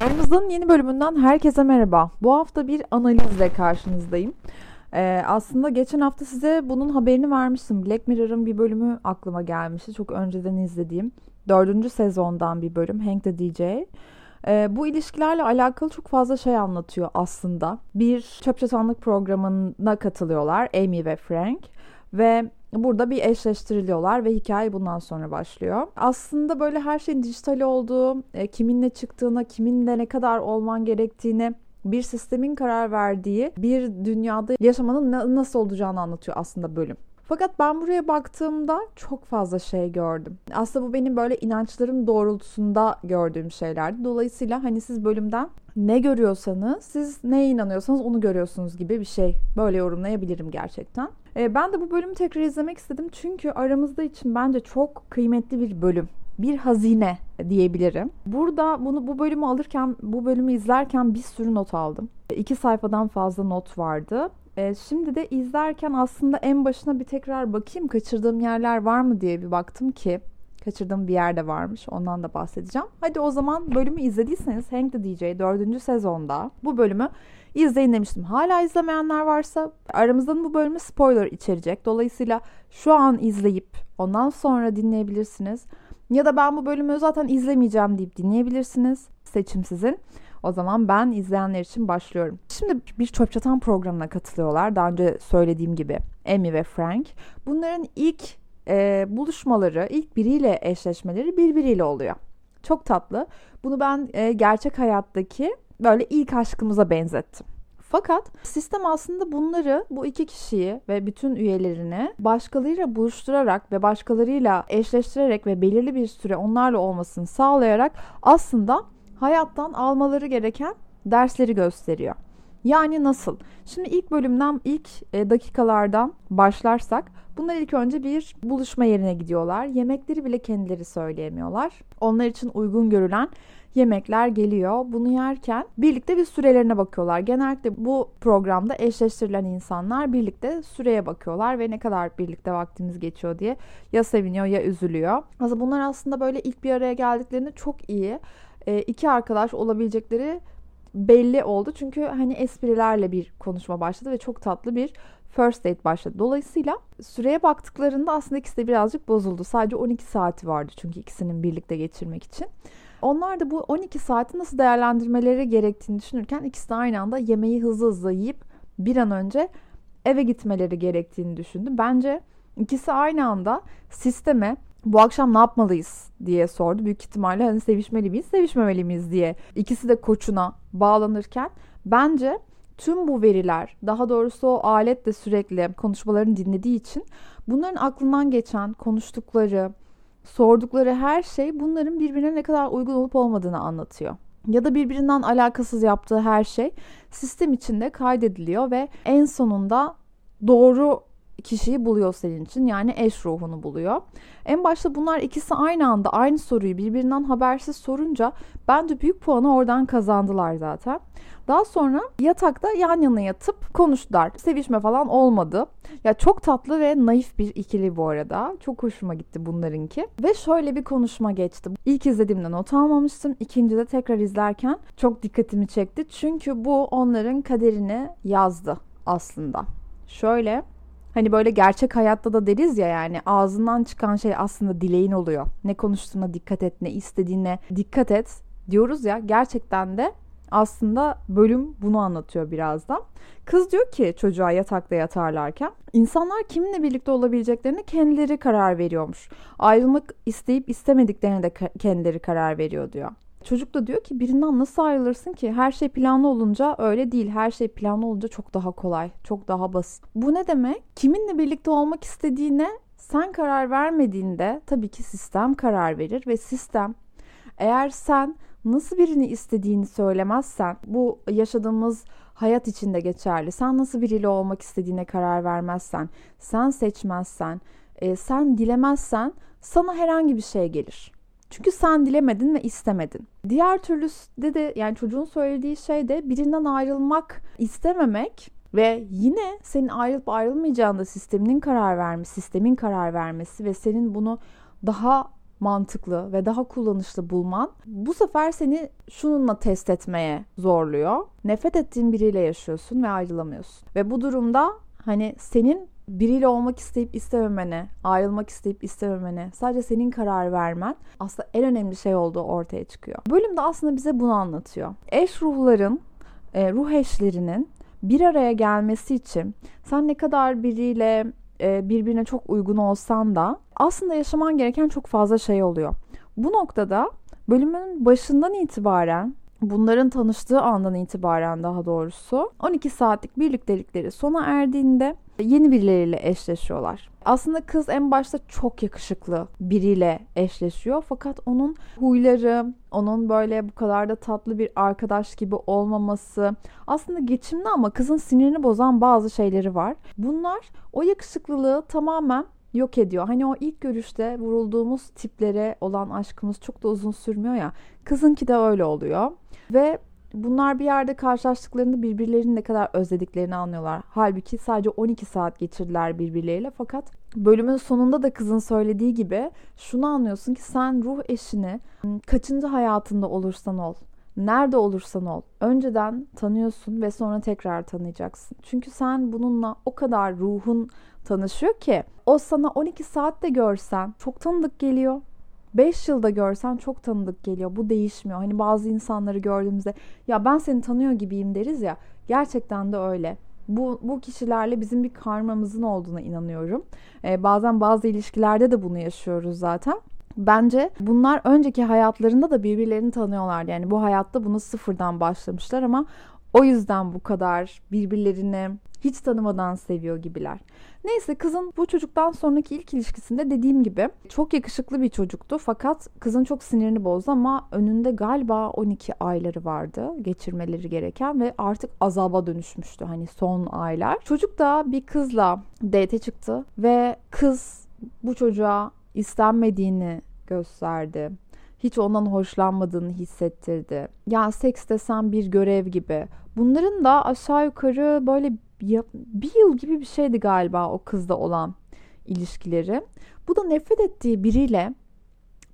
Aramızdan yeni bölümünden herkese merhaba. Bu hafta bir analizle karşınızdayım. Ee, aslında geçen hafta size bunun haberini vermiştim. Black Mirror'ın bir bölümü aklıma gelmişti. Çok önceden izlediğim. Dördüncü sezondan bir bölüm. Hank the DJ. Ee, bu ilişkilerle alakalı çok fazla şey anlatıyor aslında. Bir çöp çatanlık programına katılıyorlar Amy ve Frank. Ve Burada bir eşleştiriliyorlar ve hikaye bundan sonra başlıyor. Aslında böyle her şeyin dijital olduğu, e, kiminle çıktığına, kiminle ne kadar olman gerektiğini bir sistemin karar verdiği bir dünyada yaşamanın nasıl olacağını anlatıyor aslında bölüm. Fakat ben buraya baktığımda çok fazla şey gördüm. Aslında bu benim böyle inançlarım doğrultusunda gördüğüm şeylerdi. Dolayısıyla hani siz bölümden ne görüyorsanız, siz neye inanıyorsanız onu görüyorsunuz gibi bir şey. Böyle yorumlayabilirim gerçekten. E, ben de bu bölümü tekrar izlemek istedim. Çünkü aramızda için bence çok kıymetli bir bölüm. Bir hazine diyebilirim. Burada bunu bu bölümü alırken, bu bölümü izlerken bir sürü not aldım. İki sayfadan fazla not vardı. E, şimdi de izlerken aslında en başına bir tekrar bakayım kaçırdığım yerler var mı diye bir baktım ki kaçırdığım bir yerde varmış. Ondan da bahsedeceğim. Hadi o zaman bölümü izlediyseniz Hank the DJ 4. sezonda bu bölümü izleyin demiştim. Hala izlemeyenler varsa aramızdan bu bölümü spoiler içerecek. Dolayısıyla şu an izleyip ondan sonra dinleyebilirsiniz. Ya da ben bu bölümü zaten izlemeyeceğim deyip dinleyebilirsiniz. Seçim sizin. O zaman ben izleyenler için başlıyorum. Şimdi bir çöp çatan programına katılıyorlar. Daha önce söylediğim gibi Amy ve Frank. Bunların ilk e, buluşmaları, ilk biriyle eşleşmeleri birbiriyle oluyor. Çok tatlı. Bunu ben e, gerçek hayattaki böyle ilk aşkımıza benzettim. Fakat sistem aslında bunları, bu iki kişiyi ve bütün üyelerini başkalarıyla buluşturarak ve başkalarıyla eşleştirerek ve belirli bir süre onlarla olmasını sağlayarak aslında hayattan almaları gereken dersleri gösteriyor. Yani nasıl? Şimdi ilk bölümden, ilk e, dakikalardan başlarsak bunlar ilk önce bir buluşma yerine gidiyorlar. Yemekleri bile kendileri söyleyemiyorlar. Onlar için uygun görülen yemekler geliyor. Bunu yerken birlikte bir sürelerine bakıyorlar. Genellikle bu programda eşleştirilen insanlar birlikte süreye bakıyorlar ve ne kadar birlikte vaktimiz geçiyor diye ya seviniyor ya üzülüyor. Aslında bunlar aslında böyle ilk bir araya geldiklerinde çok iyi e, iki arkadaş olabilecekleri belli oldu. Çünkü hani esprilerle bir konuşma başladı ve çok tatlı bir first date başladı. Dolayısıyla süreye baktıklarında aslında ikisi de birazcık bozuldu. Sadece 12 saati vardı çünkü ikisinin birlikte geçirmek için. Onlar da bu 12 saati nasıl değerlendirmeleri gerektiğini düşünürken ikisi de aynı anda yemeği hızlı hızlı yiyip bir an önce eve gitmeleri gerektiğini düşündü. Bence ikisi aynı anda sisteme bu akşam ne yapmalıyız diye sordu. Büyük ihtimalle hani sevişmeli miyiz, sevişmemeli miyiz diye. İkisi de koçuna bağlanırken bence tüm bu veriler, daha doğrusu o alet de sürekli konuşmalarını dinlediği için bunların aklından geçen, konuştukları, sordukları her şey bunların birbirine ne kadar uygun olup olmadığını anlatıyor. Ya da birbirinden alakasız yaptığı her şey sistem içinde kaydediliyor ve en sonunda doğru kişiyi buluyor senin için. Yani eş ruhunu buluyor. En başta bunlar ikisi aynı anda aynı soruyu birbirinden habersiz sorunca bence büyük puanı oradan kazandılar zaten. Daha sonra yatakta yan yana yatıp konuştular. Sevişme falan olmadı. Ya çok tatlı ve naif bir ikili bu arada. Çok hoşuma gitti bunlarınki. Ve şöyle bir konuşma geçti. İlk izlediğimde not almamıştım. İkincide tekrar izlerken çok dikkatimi çekti. Çünkü bu onların kaderini yazdı aslında. Şöyle Hani böyle gerçek hayatta da deriz ya yani ağzından çıkan şey aslında dileğin oluyor. Ne konuştuğuna dikkat et, ne istediğine dikkat et diyoruz ya gerçekten de aslında bölüm bunu anlatıyor biraz da. Kız diyor ki çocuğa yatakta yatarlarken insanlar kiminle birlikte olabileceklerine kendileri karar veriyormuş. Ayrılmak isteyip istemediklerine de kendileri karar veriyor diyor. Çocuk da diyor ki birinden nasıl ayrılırsın ki? Her şey planlı olunca öyle değil. Her şey planlı olunca çok daha kolay, çok daha basit. Bu ne demek? Kiminle birlikte olmak istediğine sen karar vermediğinde tabii ki sistem karar verir ve sistem eğer sen nasıl birini istediğini söylemezsen bu yaşadığımız hayat içinde geçerli. Sen nasıl biriyle olmak istediğine karar vermezsen, sen seçmezsen, e, sen dilemezsen sana herhangi bir şey gelir. Çünkü sen dilemedin ve istemedin. Diğer türlüsü de yani çocuğun söylediği şey de birinden ayrılmak istememek ve yine senin ayrılıp ayrılmayacağında sisteminin karar vermesi, sistemin karar vermesi ve senin bunu daha mantıklı ve daha kullanışlı bulman bu sefer seni şununla test etmeye zorluyor. Nefret ettiğin biriyle yaşıyorsun ve ayrılamıyorsun. Ve bu durumda hani senin biriyle olmak isteyip istememene, ayrılmak isteyip istememene, sadece senin karar vermen aslında en önemli şey olduğu ortaya çıkıyor. Bölümde aslında bize bunu anlatıyor. Eş ruhların, e, ruh eşlerinin bir araya gelmesi için sen ne kadar biriyle e, birbirine çok uygun olsan da aslında yaşaman gereken çok fazla şey oluyor. Bu noktada bölümün başından itibaren bunların tanıştığı andan itibaren daha doğrusu 12 saatlik birliktelikleri sona erdiğinde yeni birileriyle eşleşiyorlar. Aslında kız en başta çok yakışıklı biriyle eşleşiyor fakat onun huyları, onun böyle bu kadar da tatlı bir arkadaş gibi olmaması aslında geçimli ama kızın sinirini bozan bazı şeyleri var. Bunlar o yakışıklılığı tamamen yok ediyor. Hani o ilk görüşte vurulduğumuz tiplere olan aşkımız çok da uzun sürmüyor ya. Kızınki de öyle oluyor. Ve bunlar bir yerde karşılaştıklarında birbirlerini ne kadar özlediklerini anlıyorlar. Halbuki sadece 12 saat geçirdiler birbirleriyle fakat bölümün sonunda da kızın söylediği gibi şunu anlıyorsun ki sen ruh eşini kaçıncı hayatında olursan ol nerede olursan ol önceden tanıyorsun ve sonra tekrar tanıyacaksın. Çünkü sen bununla o kadar ruhun tanışıyor ki o sana 12 saatte görsen çok tanıdık geliyor. 5 yılda görsen çok tanıdık geliyor. Bu değişmiyor. Hani bazı insanları gördüğümüzde ya ben seni tanıyor gibiyim deriz ya. Gerçekten de öyle. Bu, bu kişilerle bizim bir karmamızın olduğuna inanıyorum. Ee, bazen bazı ilişkilerde de bunu yaşıyoruz zaten. Bence bunlar önceki hayatlarında da birbirlerini tanıyorlardı. Yani bu hayatta bunu sıfırdan başlamışlar ama o yüzden bu kadar birbirlerini hiç tanımadan seviyor gibiler. Neyse kızın bu çocuktan sonraki ilk ilişkisinde dediğim gibi çok yakışıklı bir çocuktu fakat kızın çok sinirini bozdu ama önünde galiba 12 ayları vardı geçirmeleri gereken ve artık azaba dönüşmüştü hani son aylar. Çocuk da bir kızla date çıktı ve kız bu çocuğa istenmediğini gösterdi. Hiç ondan hoşlanmadığını hissettirdi. Yani seks desem bir görev gibi. Bunların da aşağı yukarı böyle bir yıl gibi bir şeydi galiba o kızda olan ilişkileri. Bu da nefret ettiği biriyle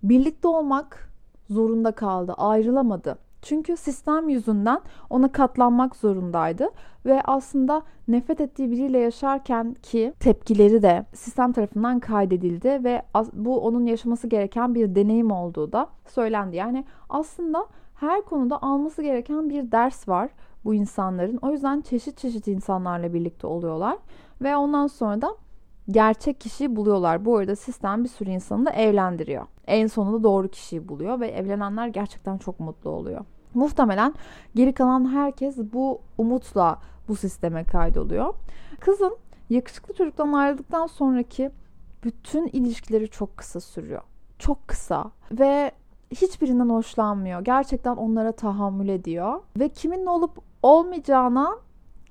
birlikte olmak zorunda kaldı, ayrılamadı. Çünkü sistem yüzünden ona katlanmak zorundaydı ve aslında nefret ettiği biriyle yaşarken ki tepkileri de sistem tarafından kaydedildi ve bu onun yaşaması gereken bir deneyim olduğu da söylendi. Yani aslında her konuda alması gereken bir ders var bu insanların. O yüzden çeşit çeşit insanlarla birlikte oluyorlar ve ondan sonra da gerçek kişiyi buluyorlar. Bu arada sistem bir sürü insanı da evlendiriyor. En sonunda doğru kişiyi buluyor ve evlenenler gerçekten çok mutlu oluyor. Muhtemelen geri kalan herkes bu umutla bu sisteme kaydoluyor. Kızın yakışıklı çocuktan ayrıldıktan sonraki bütün ilişkileri çok kısa sürüyor. Çok kısa ve hiçbirinden hoşlanmıyor. Gerçekten onlara tahammül ediyor ve kiminle olup olmayacağına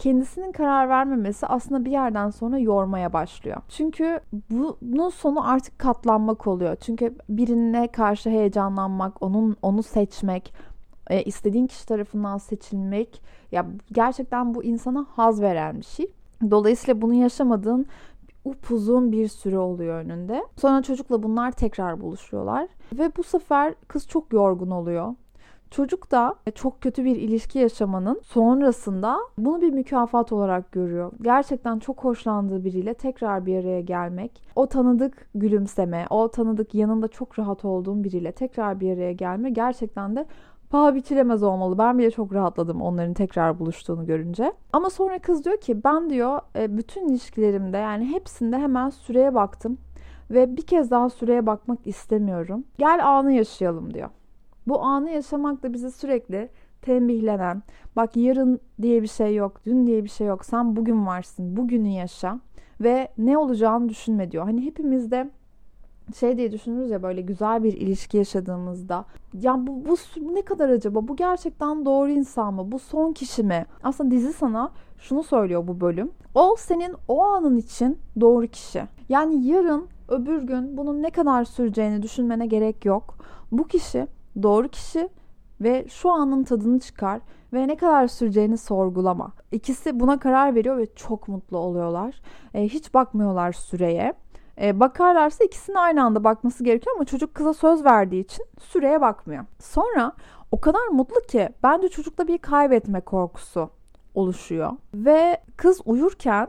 kendisinin karar vermemesi aslında bir yerden sonra yormaya başlıyor. Çünkü bunun sonu artık katlanmak oluyor. Çünkü birine karşı heyecanlanmak, onun onu seçmek, e, istediğin kişi tarafından seçilmek ya gerçekten bu insana haz veren bir şey. Dolayısıyla bunu yaşamadığın upuzun bir süre oluyor önünde. Sonra çocukla bunlar tekrar buluşuyorlar ve bu sefer kız çok yorgun oluyor. Çocuk da çok kötü bir ilişki yaşamanın sonrasında bunu bir mükafat olarak görüyor. Gerçekten çok hoşlandığı biriyle tekrar bir araya gelmek, o tanıdık gülümseme, o tanıdık yanında çok rahat olduğum biriyle tekrar bir araya gelme gerçekten de paha biçilemez olmalı. Ben bile çok rahatladım onların tekrar buluştuğunu görünce. Ama sonra kız diyor ki ben diyor e, bütün ilişkilerimde yani hepsinde hemen süreye baktım ve bir kez daha süreye bakmak istemiyorum. Gel anı yaşayalım diyor. Bu anı yaşamak da bizi sürekli tembihlenen, bak yarın diye bir şey yok, dün diye bir şey yok, sen bugün varsın, bugünü yaşa ve ne olacağını düşünme diyor. Hani hepimizde şey diye düşünürüz ya böyle güzel bir ilişki yaşadığımızda ya bu, bu ne kadar acaba bu gerçekten doğru insan mı bu son kişi mi? Aslında dizi sana şunu söylüyor bu bölüm o senin o anın için doğru kişi. Yani yarın öbür gün bunun ne kadar süreceğini düşünmene gerek yok. Bu kişi doğru kişi ve şu anın tadını çıkar ve ne kadar süreceğini sorgulama. İkisi buna karar veriyor ve çok mutlu oluyorlar. E, hiç bakmıyorlar süreye E, bakarlarsa ikisinin aynı anda bakması gerekiyor ama çocuk kıza söz verdiği için süreye bakmıyor. Sonra o kadar mutlu ki bence çocukta bir kaybetme korkusu oluşuyor. Ve kız uyurken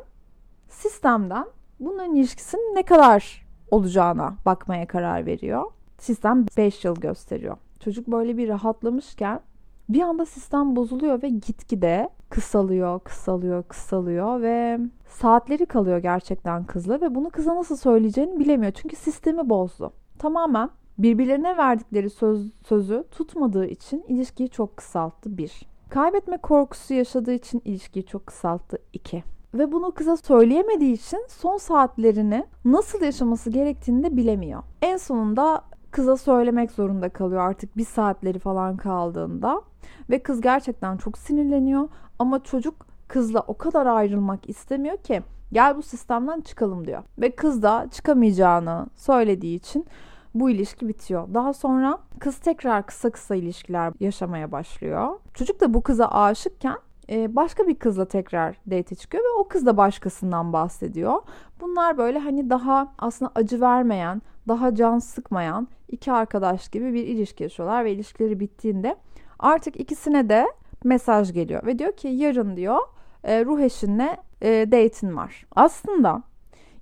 sistemden bunların ilişkisinin ne kadar olacağına bakmaya karar veriyor. Sistem 5 yıl gösteriyor. Çocuk böyle bir rahatlamışken bir anda sistem bozuluyor ve gitgide kısalıyor, kısalıyor, kısalıyor ve saatleri kalıyor gerçekten kızla ve bunu kıza nasıl söyleyeceğini bilemiyor. Çünkü sistemi bozdu. Tamamen birbirlerine verdikleri söz, sözü tutmadığı için ilişkiyi çok kısalttı bir. Kaybetme korkusu yaşadığı için ilişkiyi çok kısalttı iki. Ve bunu kıza söyleyemediği için son saatlerini nasıl yaşaması gerektiğini de bilemiyor. En sonunda kıza söylemek zorunda kalıyor artık bir saatleri falan kaldığında. Ve kız gerçekten çok sinirleniyor ama çocuk kızla o kadar ayrılmak istemiyor ki gel bu sistemden çıkalım diyor. Ve kız da çıkamayacağını söylediği için bu ilişki bitiyor. Daha sonra kız tekrar kısa kısa ilişkiler yaşamaya başlıyor. Çocuk da bu kıza aşıkken e, başka bir kızla tekrar date çıkıyor ve o kız da başkasından bahsediyor. Bunlar böyle hani daha aslında acı vermeyen, daha can sıkmayan iki arkadaş gibi bir ilişki yaşıyorlar ve ilişkileri bittiğinde artık ikisine de mesaj geliyor ve diyor ki yarın diyor e, ruh eşinle e, date'in var. Aslında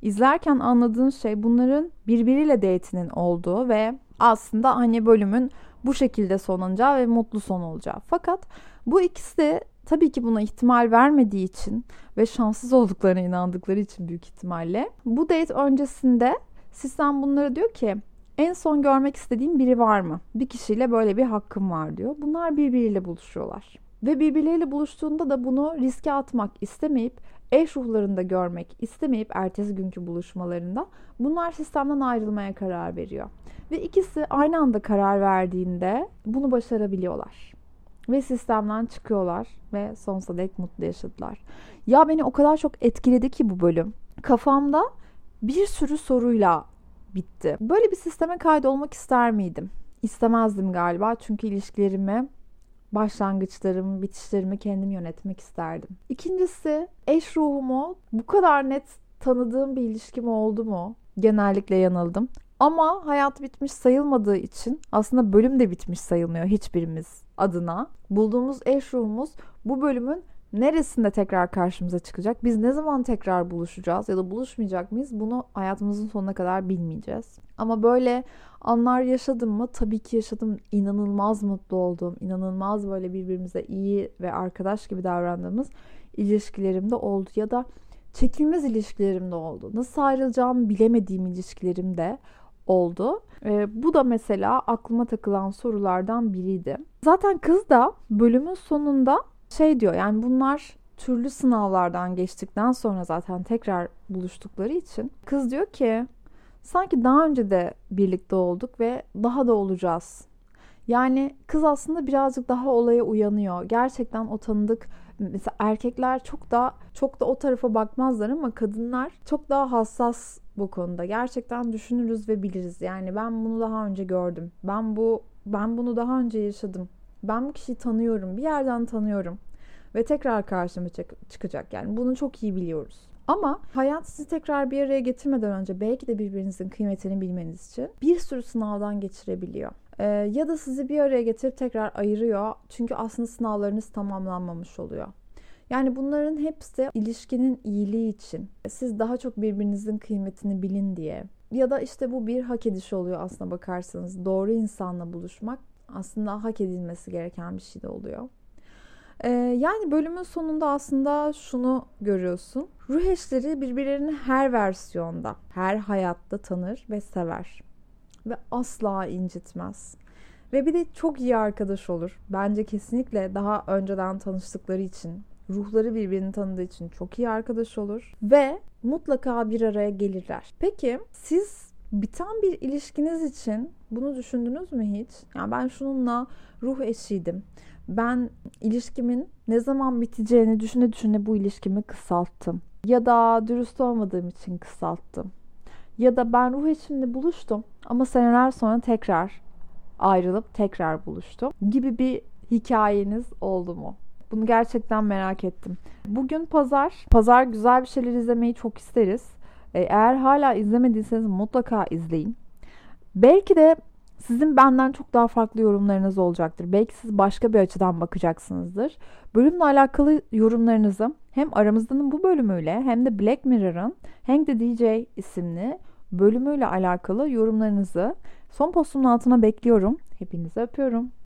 izlerken anladığın şey bunların birbiriyle date'inin olduğu ve aslında hani bölümün bu şekilde sonanacağı ve mutlu son olacağı. Fakat bu ikisi de tabii ki buna ihtimal vermediği için ve şanssız olduklarına inandıkları için büyük ihtimalle bu date öncesinde sistem bunlara diyor ki en son görmek istediğim biri var mı? Bir kişiyle böyle bir hakkım var diyor. Bunlar birbiriyle buluşuyorlar. Ve birbirleriyle buluştuğunda da bunu riske atmak istemeyip eş ruhlarında görmek istemeyip ertesi günkü buluşmalarında bunlar sistemden ayrılmaya karar veriyor. Ve ikisi aynı anda karar verdiğinde bunu başarabiliyorlar. Ve sistemden çıkıyorlar ve sonsuza dek mutlu yaşadılar. Ya beni o kadar çok etkiledi ki bu bölüm. Kafamda bir sürü soruyla bitti. Böyle bir sisteme kaydolmak ister miydim? İstemezdim galiba çünkü ilişkilerimi başlangıçlarımı, bitişlerimi kendim yönetmek isterdim. İkincisi eş ruhumu bu kadar net tanıdığım bir ilişkim oldu mu? Genellikle yanıldım. Ama hayat bitmiş sayılmadığı için aslında bölüm de bitmiş sayılmıyor hiçbirimiz adına. Bulduğumuz eş ruhumuz bu bölümün neresinde tekrar karşımıza çıkacak? Biz ne zaman tekrar buluşacağız ya da buluşmayacak mıyız? Bunu hayatımızın sonuna kadar bilmeyeceğiz. Ama böyle anlar yaşadım mı? Tabii ki yaşadım. İnanılmaz mutlu olduğum, inanılmaz böyle birbirimize iyi ve arkadaş gibi davrandığımız ilişkilerimde oldu. Ya da çekilmez ilişkilerimde oldu. Nasıl ayrılacağımı bilemediğim ilişkilerimde oldu. E, bu da mesela aklıma takılan sorulardan biriydi. Zaten kız da bölümün sonunda şey diyor yani bunlar türlü sınavlardan geçtikten sonra zaten tekrar buluştukları için kız diyor ki sanki daha önce de birlikte olduk ve daha da olacağız. Yani kız aslında birazcık daha olaya uyanıyor. Gerçekten o tanıdık mesela erkekler çok da çok da o tarafa bakmazlar ama kadınlar çok daha hassas bu konuda. Gerçekten düşünürüz ve biliriz. Yani ben bunu daha önce gördüm. Ben bu ben bunu daha önce yaşadım. Ben bu kişiyi tanıyorum. Bir yerden tanıyorum. Ve tekrar karşıma çıkacak. Yani bunu çok iyi biliyoruz. Ama hayat sizi tekrar bir araya getirmeden önce belki de birbirinizin kıymetini bilmeniz için bir sürü sınavdan geçirebiliyor. Ee, ya da sizi bir araya getirip tekrar ayırıyor. Çünkü aslında sınavlarınız tamamlanmamış oluyor. Yani bunların hepsi ilişkinin iyiliği için. Siz daha çok birbirinizin kıymetini bilin diye. Ya da işte bu bir hak ediş oluyor aslında bakarsanız. Doğru insanla buluşmak aslında hak edilmesi gereken bir şey de oluyor. Ee, yani bölümün sonunda aslında şunu görüyorsun. Ruh eşleri birbirlerini her versiyonda, her hayatta tanır ve sever. Ve asla incitmez. Ve bir de çok iyi arkadaş olur. Bence kesinlikle daha önceden tanıştıkları için, ruhları birbirini tanıdığı için çok iyi arkadaş olur. Ve mutlaka bir araya gelirler. Peki siz biten bir ilişkiniz için bunu düşündünüz mü hiç? Yani ben şununla ruh eşiydim. Ben ilişkimin ne zaman biteceğini düşüne düşüne bu ilişkimi kısalttım. Ya da dürüst olmadığım için kısalttım. Ya da ben ruh eşimle buluştum ama seneler sonra tekrar ayrılıp tekrar buluştum gibi bir hikayeniz oldu mu? Bunu gerçekten merak ettim. Bugün pazar. Pazar güzel bir şeyler izlemeyi çok isteriz. E, eğer hala izlemediyseniz mutlaka izleyin. Belki de sizin benden çok daha farklı yorumlarınız olacaktır. Belki siz başka bir açıdan bakacaksınızdır. Bölümle alakalı yorumlarınızı hem aramızdanın bu bölümüyle hem de Black Mirror'ın Hank the DJ isimli bölümüyle alakalı yorumlarınızı son postumun altına bekliyorum. Hepinizi öpüyorum.